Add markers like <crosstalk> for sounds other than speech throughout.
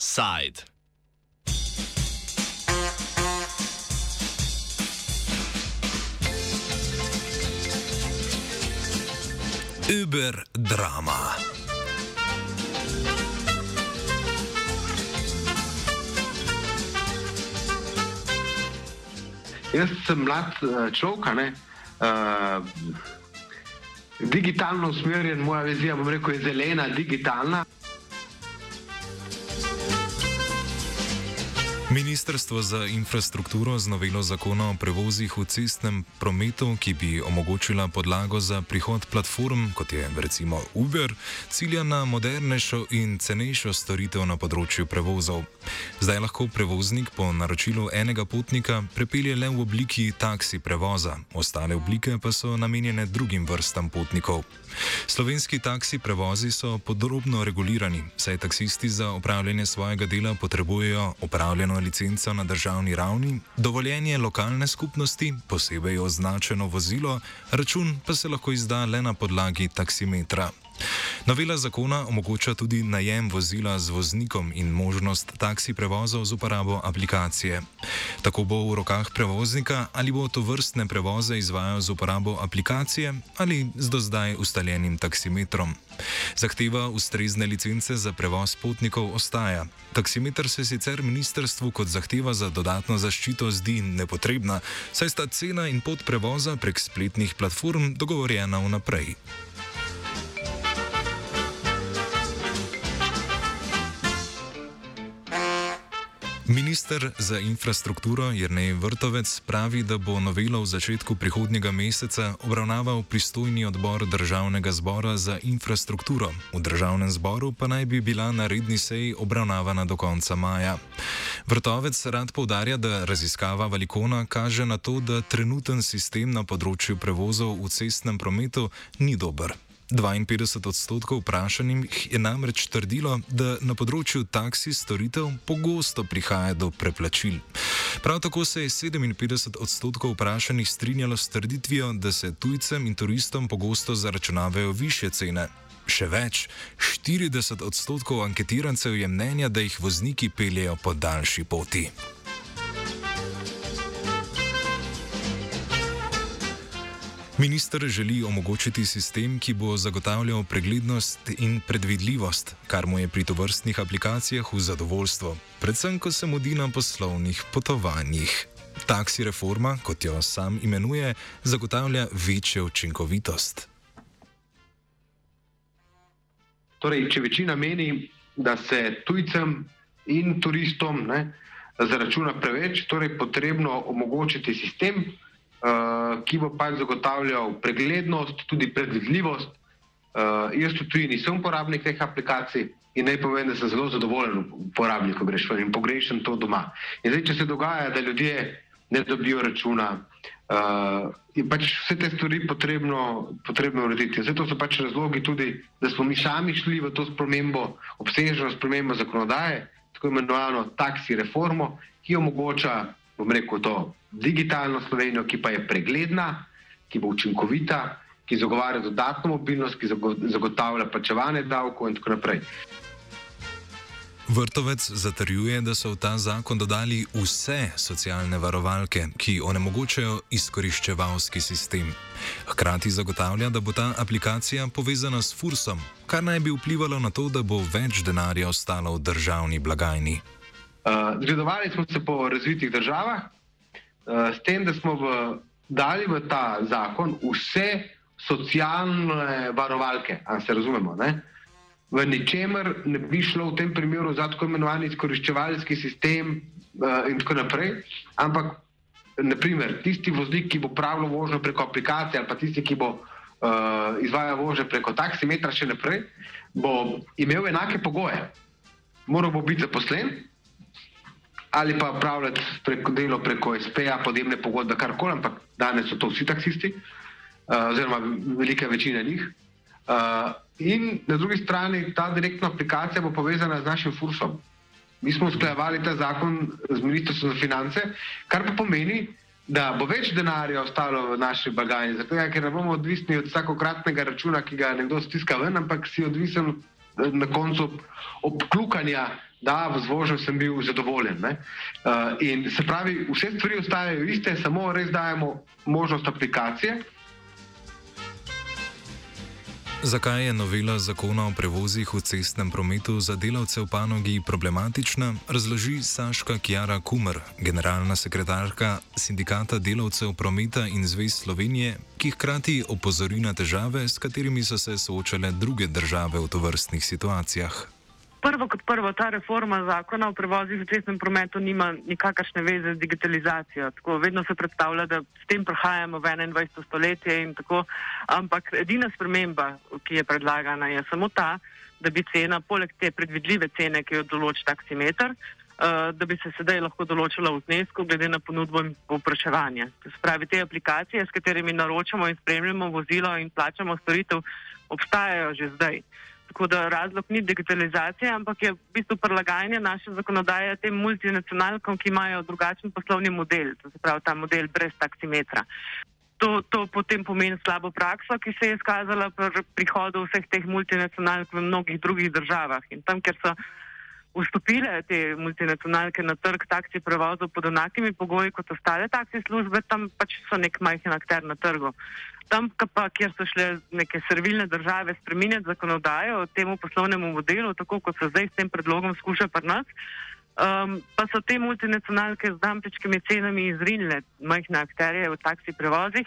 Side. Uber drama. Jaz sem mlad uh, človek. Uh, digitalno usmerjen, moja vizija, bom rekel, je zelena, digitalna. Ministrstvo za infrastrukturo z novelo zakona o prevozih v cestnem prometu, ki bi omogočila podlago za prihod platform, kot je recimo Uber, cilja na modernejšo in cenejšo storitev na področju prevozov. Zdaj lahko prevoznik po naročilu enega potnika prepelje le v obliki taksi prevoza, ostale oblike pa so namenjene drugim vrstam potnikov. Slovenski taksi prevozi so podrobno regulirani, saj taksisti za opravljanje svojega dela potrebujejo upravljeno licenco na državni ravni, dovoljenje lokalne skupnosti, posebej označeno vozilo, račun pa se lahko izda le na podlagi taksimetra. Novela zakona omogoča tudi najem vozila z voznikom in možnost taksi prevozov z uporabo aplikacije. Tako bo v rokah prevoznika, ali bo to vrstne prevoze izvajal z uporabo aplikacije ali z do zdaj ustaljenim taksimetrom. Zahteva ustrezne licence za prevoz potnikov ostaja. Taksimeter se sicer ministrstvu kot zahteva za dodatno zaščito zdi nepotrebna, saj sta cena in pot prevoza prek spletnih platform dogovorjena vnaprej. Minister za infrastrukturo Jrnej Vrtovec pravi, da bo novelo v začetku prihodnjega meseca obravnaval pristojni odbor Državnega zbora za infrastrukturo. V Državnem zboru pa naj bi bila na redni seji obravnavana do konca maja. Vrtovec rad povdarja, da raziskava Valikona kaže na to, da trenuten sistem na področju prevozov v cestnem prometu ni dober. 52 odstotkov vprašanih je namreč trdilo, da na področju taksi storitev pogosto prihaja do preplačil. Prav tako se je 57 odstotkov vprašanih strinjalo s trditvijo, da se tujcem in turistom pogosto zaračunavajo više cene. Še več, 40 odstotkov anketirancev je mnenja, da jih vozniki peljejo po daljši poti. Minister želi omogočiti sistem, ki bo zagotavljal preglednost in predvidljivost, kar mu je pri tovrstnih aplikacijah v zadovoljstvo, predvsem ko se mudi na poslovnih potovanjih. Taksi reforma, kot jo sam imenuje, zagotavlja večjo učinkovitost. Torej, če večina meni, da se tujcem in turistom ne, zaračuna preveč, torej potrebno omogočiti sistem, ki bo pač zagotavljal preglednost, tudi predvidljivost. Uh, jaz tudi nisem uporabnik teh aplikacij in naj povem, da sem zelo zadovoljen uporabnik, ko greš ven in pogrešam to doma. In zdaj, če se dogaja, da ljudje ne dobijo računa, uh, je pač vse te stvari potrebno, potrebno urediti. Zato so pač razlogi tudi, da smo mi sami šli v to spremembo, obsežno spremembo zakonodaje, tako imenovano taksi reformo, ki omogoča, bom rekel, to digitalno Slovenijo, ki pa je pregledna, ki bo učinkovita, ki zagovarja dodatno mobilnost, ki zagotavlja plačevanje davkov in tako naprej. Vrtovec zatrjuje, da so v ta zakon dodali vse socialne varovalke, ki onemogočajo izkoriščevalski sistem. Hkrati zagotavlja, da bo ta aplikacija povezana s Fursom, kar naj bi vplivalo na to, da bo več denarja ostalo v državni blagajni. Uh, zgledovali smo se po razvitih državah, Eh, s tem, da smo v, dali v ta zakon vse socialne varovalke, ali se razumemo. Ne? V ničemer ne bi šlo v tem primeru za tako imenovani izkoriščevalski sistem uh, in tako naprej, ampak naprimer, tisti voznik, ki bo pravilo vožnjo preko aplikacije ali pa tisti, ki bo uh, izvajal vožnjo preko taksimetra še naprej, bo imel enake pogoje. Moral bo biti zaposlen, ali pa upravljati preko delo preko SP-ja, podjemne pogodbe, karkoli, ampak danes so to vsi taksisti, uh, oziroma velika večina njih. Uh, in na drugi strani ta direktna aplikacija bo povezana z našim fursom. Mi smo usklajevali ta zakon z Ministrstvom za finance, kar pa pomeni, da bo več denarja ostalo v naši blagajni, zato ker ne bomo odvisni od vsakokratnega računa, ki ga nekdo stiska ven, ampak si odvisen na koncu obklukanja, da v zvožnju sem bil zadovoljen. Uh, in se pravi, vse stvari ostajajo iste, samo res dajemo možnost aplikacije. Zakaj je novela zakona o prevozih v cestnem prometu za delavce v panogi problematična, razloži Saška Kjara Kumer, generalna sekretarka Sindikata delavcev prometa in zvez Slovenije, ki hkrati opozori na težave, s katerimi so se soočale druge države v tovrstnih situacijah. Prvo kot prvo, ta reforma zakona o prevozih v cestnem prometu nima nikakršne veze z digitalizacijo. Tako, vedno se predstavlja, da s tem prehajamo v 21. stoletje in tako, ampak edina sprememba, ki je predlagana, je samo ta, da bi cena, poleg te predvidljive cene, ki jo določi taksimeter, uh, da bi se sedaj lahko določila v znesku glede na ponudbo in povpraševanje. To se pravi, te aplikacije, s katerimi naročamo in spremljamo vozilo in plačamo storitev, obstajajo že zdaj. Tako da razlog ni digitalizacija, ampak je v bistvu prilagajanje naše zakonodaje tem multinacionalkom, ki imajo drugačen poslovni model, to se pravi ta model brez taksimetra. To, to potem pomeni slabo prakso, ki se je izkazala pri prihodu vseh teh multinacionalk v mnogih drugih državah. In tam, kjer so vstopile te multinacionalke na trg taksi prevozov pod enakimi pogoji kot ostale taksi službe, tam pač so nek majhen akter na trgu tam, pa, kjer so šle neke servilne države spremenjati zakonodajo o tem poslovnemu modelu, tako kot se zdaj s tem predlogom skuša pri nas, um, pa so te multinacionalke z dampičkimi cenami izrinile majhne akterje v taksi prevozih,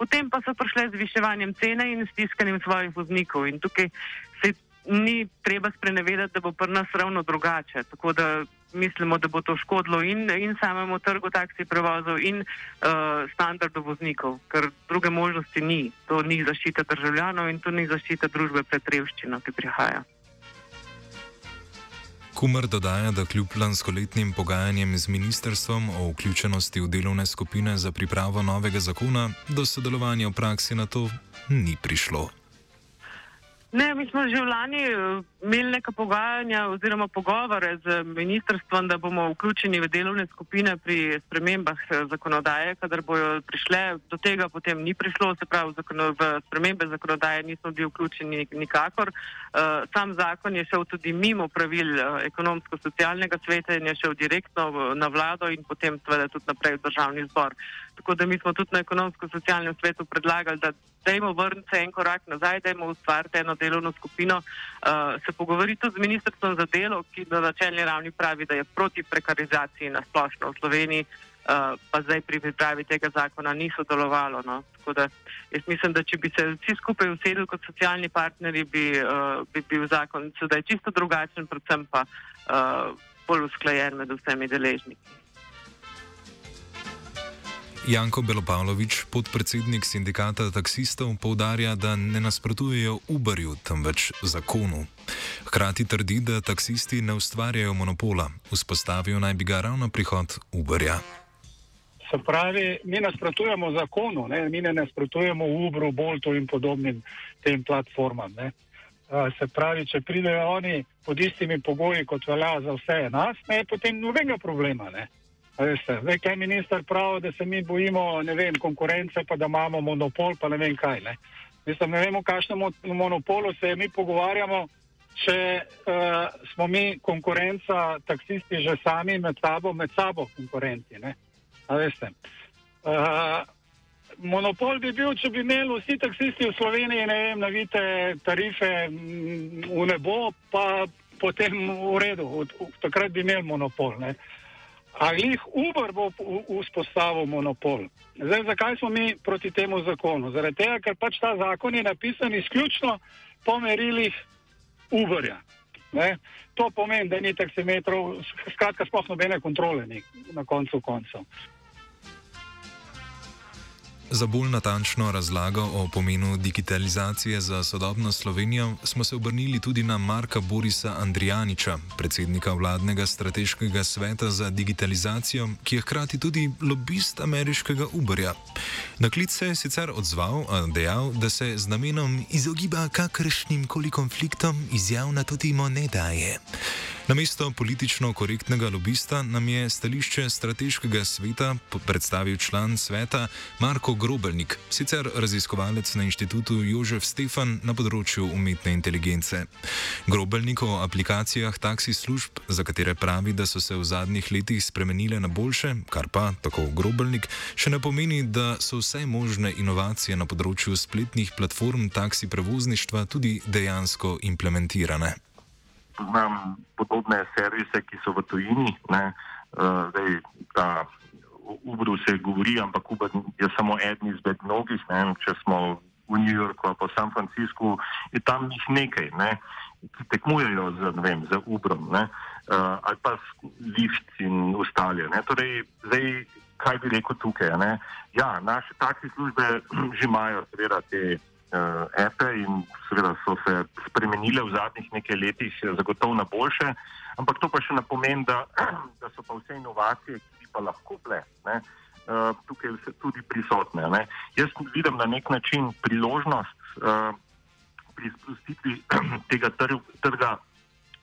potem pa so prišle z viševanjem cene in stiskanjem svojih voznikov. In tukaj se ni treba sprenevedati, da bo pri nas ravno drugače. Tako da mislimo, da bo to škodilo in, in samemu trgu taksi prevozov in uh, standardu voznikov, ker druge možnosti ni. To ni zaščita državljanov in to ni zaščita družbe pred revščino, ki prihaja. Kumer dodaja, da kljub lanskoletnim pogajanjem z ministrstvom o vključenosti v delovne skupine za pripravo novega zakona, do sodelovanja v praksi na to ni prišlo. Ne, mi smo že v lani eh, imeli neka pogajanja oziroma pogovore z ministrstvom, da bomo vključeni v delovne skupine pri spremembah eh, zakonodaje, kadar bojo prišle. Do tega potem ni prišlo, se pravi, v spremembe zakonodaje nismo bili vključeni nikakor. Eh, sam zakon je šel tudi mimo pravil ekonomsko-socialnega sveta in je šel direktno na vlado in potem seveda tudi naprej v državni zbor. Tako da mi smo tudi na ekonomsko-socialnem svetu predlagali, da dajmo vrniti en korak nazaj, dajmo ustvariti eno delovno skupino, uh, se pogovoriti tudi z ministrstvom za delo, ki na začelni ravni pravi, da je proti prekarizaciji na splošno v Sloveniji, uh, pa zdaj pri pripravi tega zakona ni sodelovalo. No. Tako da jaz mislim, da če bi se vsi skupaj usedli kot socialni partneri, bi, uh, bi bil zakon sedaj čisto drugačen, predvsem pa uh, bolj usklajen med vsemi deležniki. Janko Belopavlovič, podpredsednik sindikata taksistov, povdarja, da ne nasprotujejo Uberju, temveč zakonu. Hkrati trdi, da taksisti ne ustvarjajo monopola, vzpostavijo naj bi ga ravno prihod Uberja. Se pravi, mi nasprotujemo zakonu, ne? mi ne nasprotujemo Uberu, Boltu in podobnim tem platformam. Ne? Se pravi, če pridejo oni pod istimi pogoji, kot velja za vse nas, ne, potem nobenega problema. Ne? Veste, zdaj, kaj minister pravi, da se mi bojimo vem, konkurence, pa da imamo monopol, pa ne vem kaj. Ne, Mislim, ne vemo, kakšnem monopolu se mi pogovarjamo, če uh, smo mi konkurenca, taksisti že sami med sabo, med sabo konkurenti. Uh, monopol bi bil, če bi imeli vsi taksisti v Sloveniji, ne vem, navite tarife v nebo, pa potem v redu, takrat bi imeli monopol. Ne. Ali jih Uber bo vzpostavil monopol? Zdaj, zakaj smo mi proti temu zakonu? Zaradi tega, ker pač ta zakon je napisan izključno po merilih Uberja. Ne? To pomeni, da ni taksimetrov, skratka, sploh nobene kontrole ni na koncu koncev. Za bolj natančno razlago o pomenu digitalizacije za sodobno Slovenijo smo se obrnili tudi na Marka Borisa Andrijaniča, predsednika vladnega strateškega sveta za digitalizacijo, ki je hkrati tudi lobist ameriškega Uberja. Na klic se je sicer odzval, a dejal, da se z namenom izogiba kakršnim koli konfliktom izjav na to temo ne daje. Namesto politično korektnega lobista nam je stališče strateškega sveta predstavil član sveta Marko Grobelnik, sicer raziskovalec na inštitutu Jožef Stefan na področju umetne inteligence. Grobelnik o aplikacijah taksi služb, za katere pravi, da so se v zadnjih letih spremenile na boljše, kar pa, tako Grobelnik, še ne pomeni, da so vse možne inovacije na področju spletnih platform taksi prevozništva tudi dejansko implementirane poznam podobne servise, ki so v tujini. Ne, uh, zdaj, da v Ubru se govori, ampak Uber je samo eden izmed mnogih. Ne, če smo v New Yorku ali pa San Franciscu, je tam jih nekaj, ne, ki tekmujejo z, vem, z Ubrom ne, uh, ali pa Lyft in ostale. Torej, zdaj, kaj bi rekel tukaj? Ne? Ja, naše taksi službe <clears throat> že imajo, seveda, te uh, epe in seveda so se spremenile v zadnjih nekaj letih, zagotovo na boljše, ampak to pa še ne pomeni, da, <clears throat> da so pa vse inovacije, ki pa lahko bile. Ne, Uh, tukaj so tudi prisotne. Ne. Jaz vidim na nek način priložnost uh, pri spustitvi <clears throat> tega trga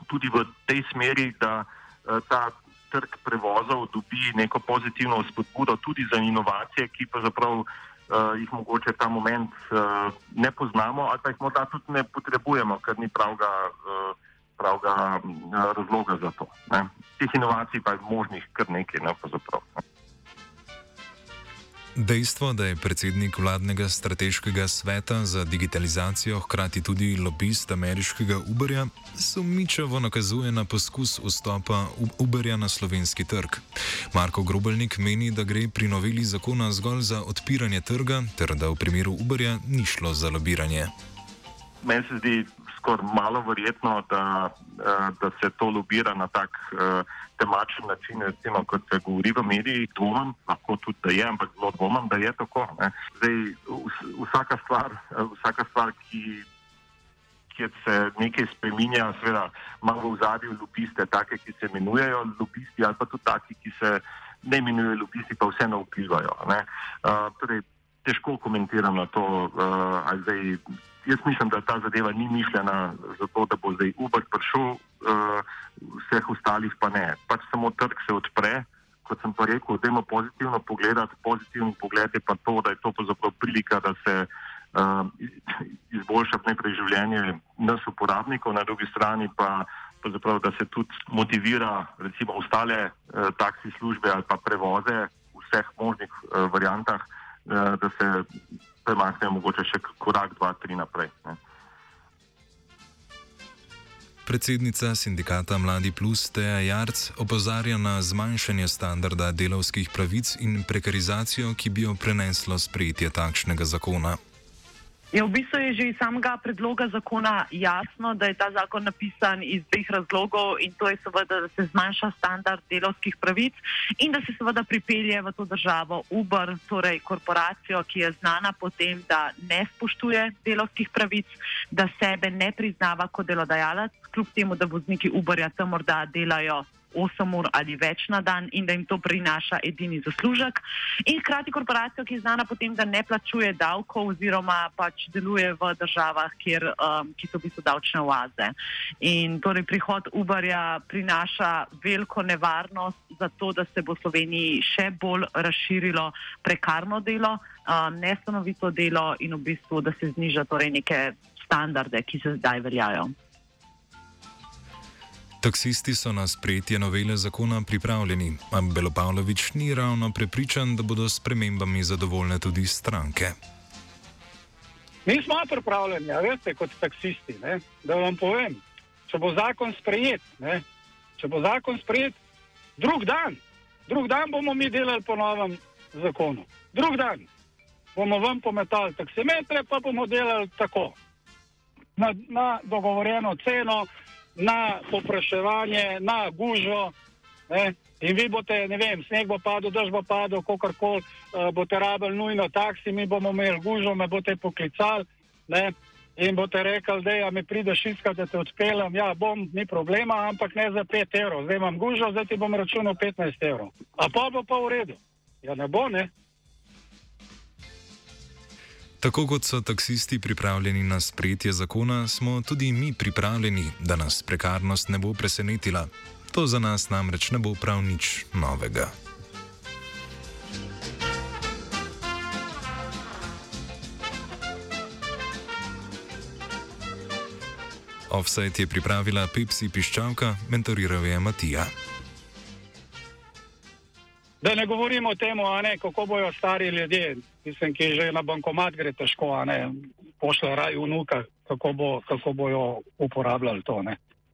tudi v tej smeri, da uh, ta trg prevozov dobi neko pozitivno spodbudo tudi za inovacije, ki pa zapravo uh, jih mogoče ta moment uh, ne poznamo, ali pa jih morda tudi ne potrebujemo, ker ni pravga, uh, pravga uh, razloga za to. Ne. Teh inovacij pa je možnih kar nekaj. Ne, Dejstvo, da je predsednik vladnega strateškega sveta za digitalizacijo hkrati tudi lobist ameriškega Uberja, sumničavo nakazuje na poskus vstopa Uberja na slovenski trg. Marko Grobelnik meni, da gre pri noveli zakona zgolj za odpiranje trga, ter da v primeru Uberja ni šlo za lobiranje. Meni se zdi skoraj malo verjetno, da, eh, da se to lobira na tak uh, temačen način, recimo, kot se govori v medijih. Dvomim, lahko tudi da je, ampak zelo dvomim, da je tako. Zdaj, vsaka stvar, vsaka stvar ki, kjer se nekaj spremenja, seveda ima v zadju lobiste, take, ki se imenujejo lobisti, ali pa tudi taki, ki se ne imenujejo lobisti, pa vseeno vplivajo. Uh, torej, težko komentiram na to, uh, ali zdaj jaz mislim, da ta zadeva ni mišljena za to, da bo zdaj Uber prišel, uh, vseh ostalih pa ne. Pač samo trg se odpre, kot sem pa rekel, da imamo pozitivno pogled. Pozitivno pogled je pa to, da je to pravzaprav prilika, da se uh, izboljša najprej življenje nas uporabnikov, na drugi strani pa. Zapravo, da se tudi motivira, recimo, ostale eh, taksi službe ali pa prevoze v vseh možnih eh, variantah, eh, da se premaknejo mogoče še korak, dva, tri naprej. Ne. Predsednica sindikata Mladi Plus Teja Jarc opozarja na zmanjšanje standarda delovskih pravic in prekarizacijo, ki bi jo preneslo sprejetje takšnega zakona. Je v bistvu je že iz samega predloga zakona jasno, da je ta zakon napisan iz dveh razlogov in to je seveda, da se zmanjša standard delovskih pravic in da se seveda pripelje v to državo Uber, torej korporacijo, ki je znana potem, da ne spoštuje delovskih pravic, da sebe ne priznava kot delodajalec, kljub temu, da vozniki Uberja tam morda delajo 8 ur ali več na dan in da jim to prinaša edini zaslužek. In hkrati korporacijo, ki je znana potem, da ne plačuje davkov oziroma pač deluje v državah, kjer, um, ki so v bistvu davčne oaze. In torej prihod Uberja prinaša veliko nevarnost za to, da se bo v Sloveniji še bolj razširilo prekarno delo, um, nestanovito delo in v bistvu, da se zniža torej neke standarde, ki se zdaj veljajo. Taksisti so na sprejetje novele zakona pripravljeni, a Belopavlović ni ravno prepričan, da bodo s premembami zadovoljne tudi stranke. Mi smo pripravljeni, ja, veste, kot taksisti. Ne? Da vam povem, če bo zakon sprejet, ne? če bo zakon sprejet, drug dan, drug dan bomo mi delali po novem zakonu. Drug dan bomo vam pometali taksimetre, pa bomo delali tako. Na, na dogovorjeno ceno, na popraševanje, na gužo. Ne? In vi boste, ne vem, sneg bo padel, dež bo padel, kako koli uh, boste rabili nujno taksi, mi bomo imeli gužo, me boste poklicali ne? in boste rekli, da ja, mi prideš iskati, da te odpeljem. Ja, bom, ni problema, ampak ne za 5 evrov. Zdaj imam gužo, zdaj ti bom računal 15 evrov. A pa bo pa v redu. Ja, ne bo, ne. Tako kot so taksisti pripravljeni na sprejetje zakona, smo tudi mi pripravljeni, da nas prekarnost ne bo presenetila. To za nas namreč ne bo prav nič novega. Offset je pripravila Pepsi piščalka, mentoriral je Matija. Da ne govorimo o tem, kako bojo stari ljudje, mislim, ki že na bankomat gre težko, pošlje raj vnuka, kako, bo, kako bojo uporabljali to. Ne.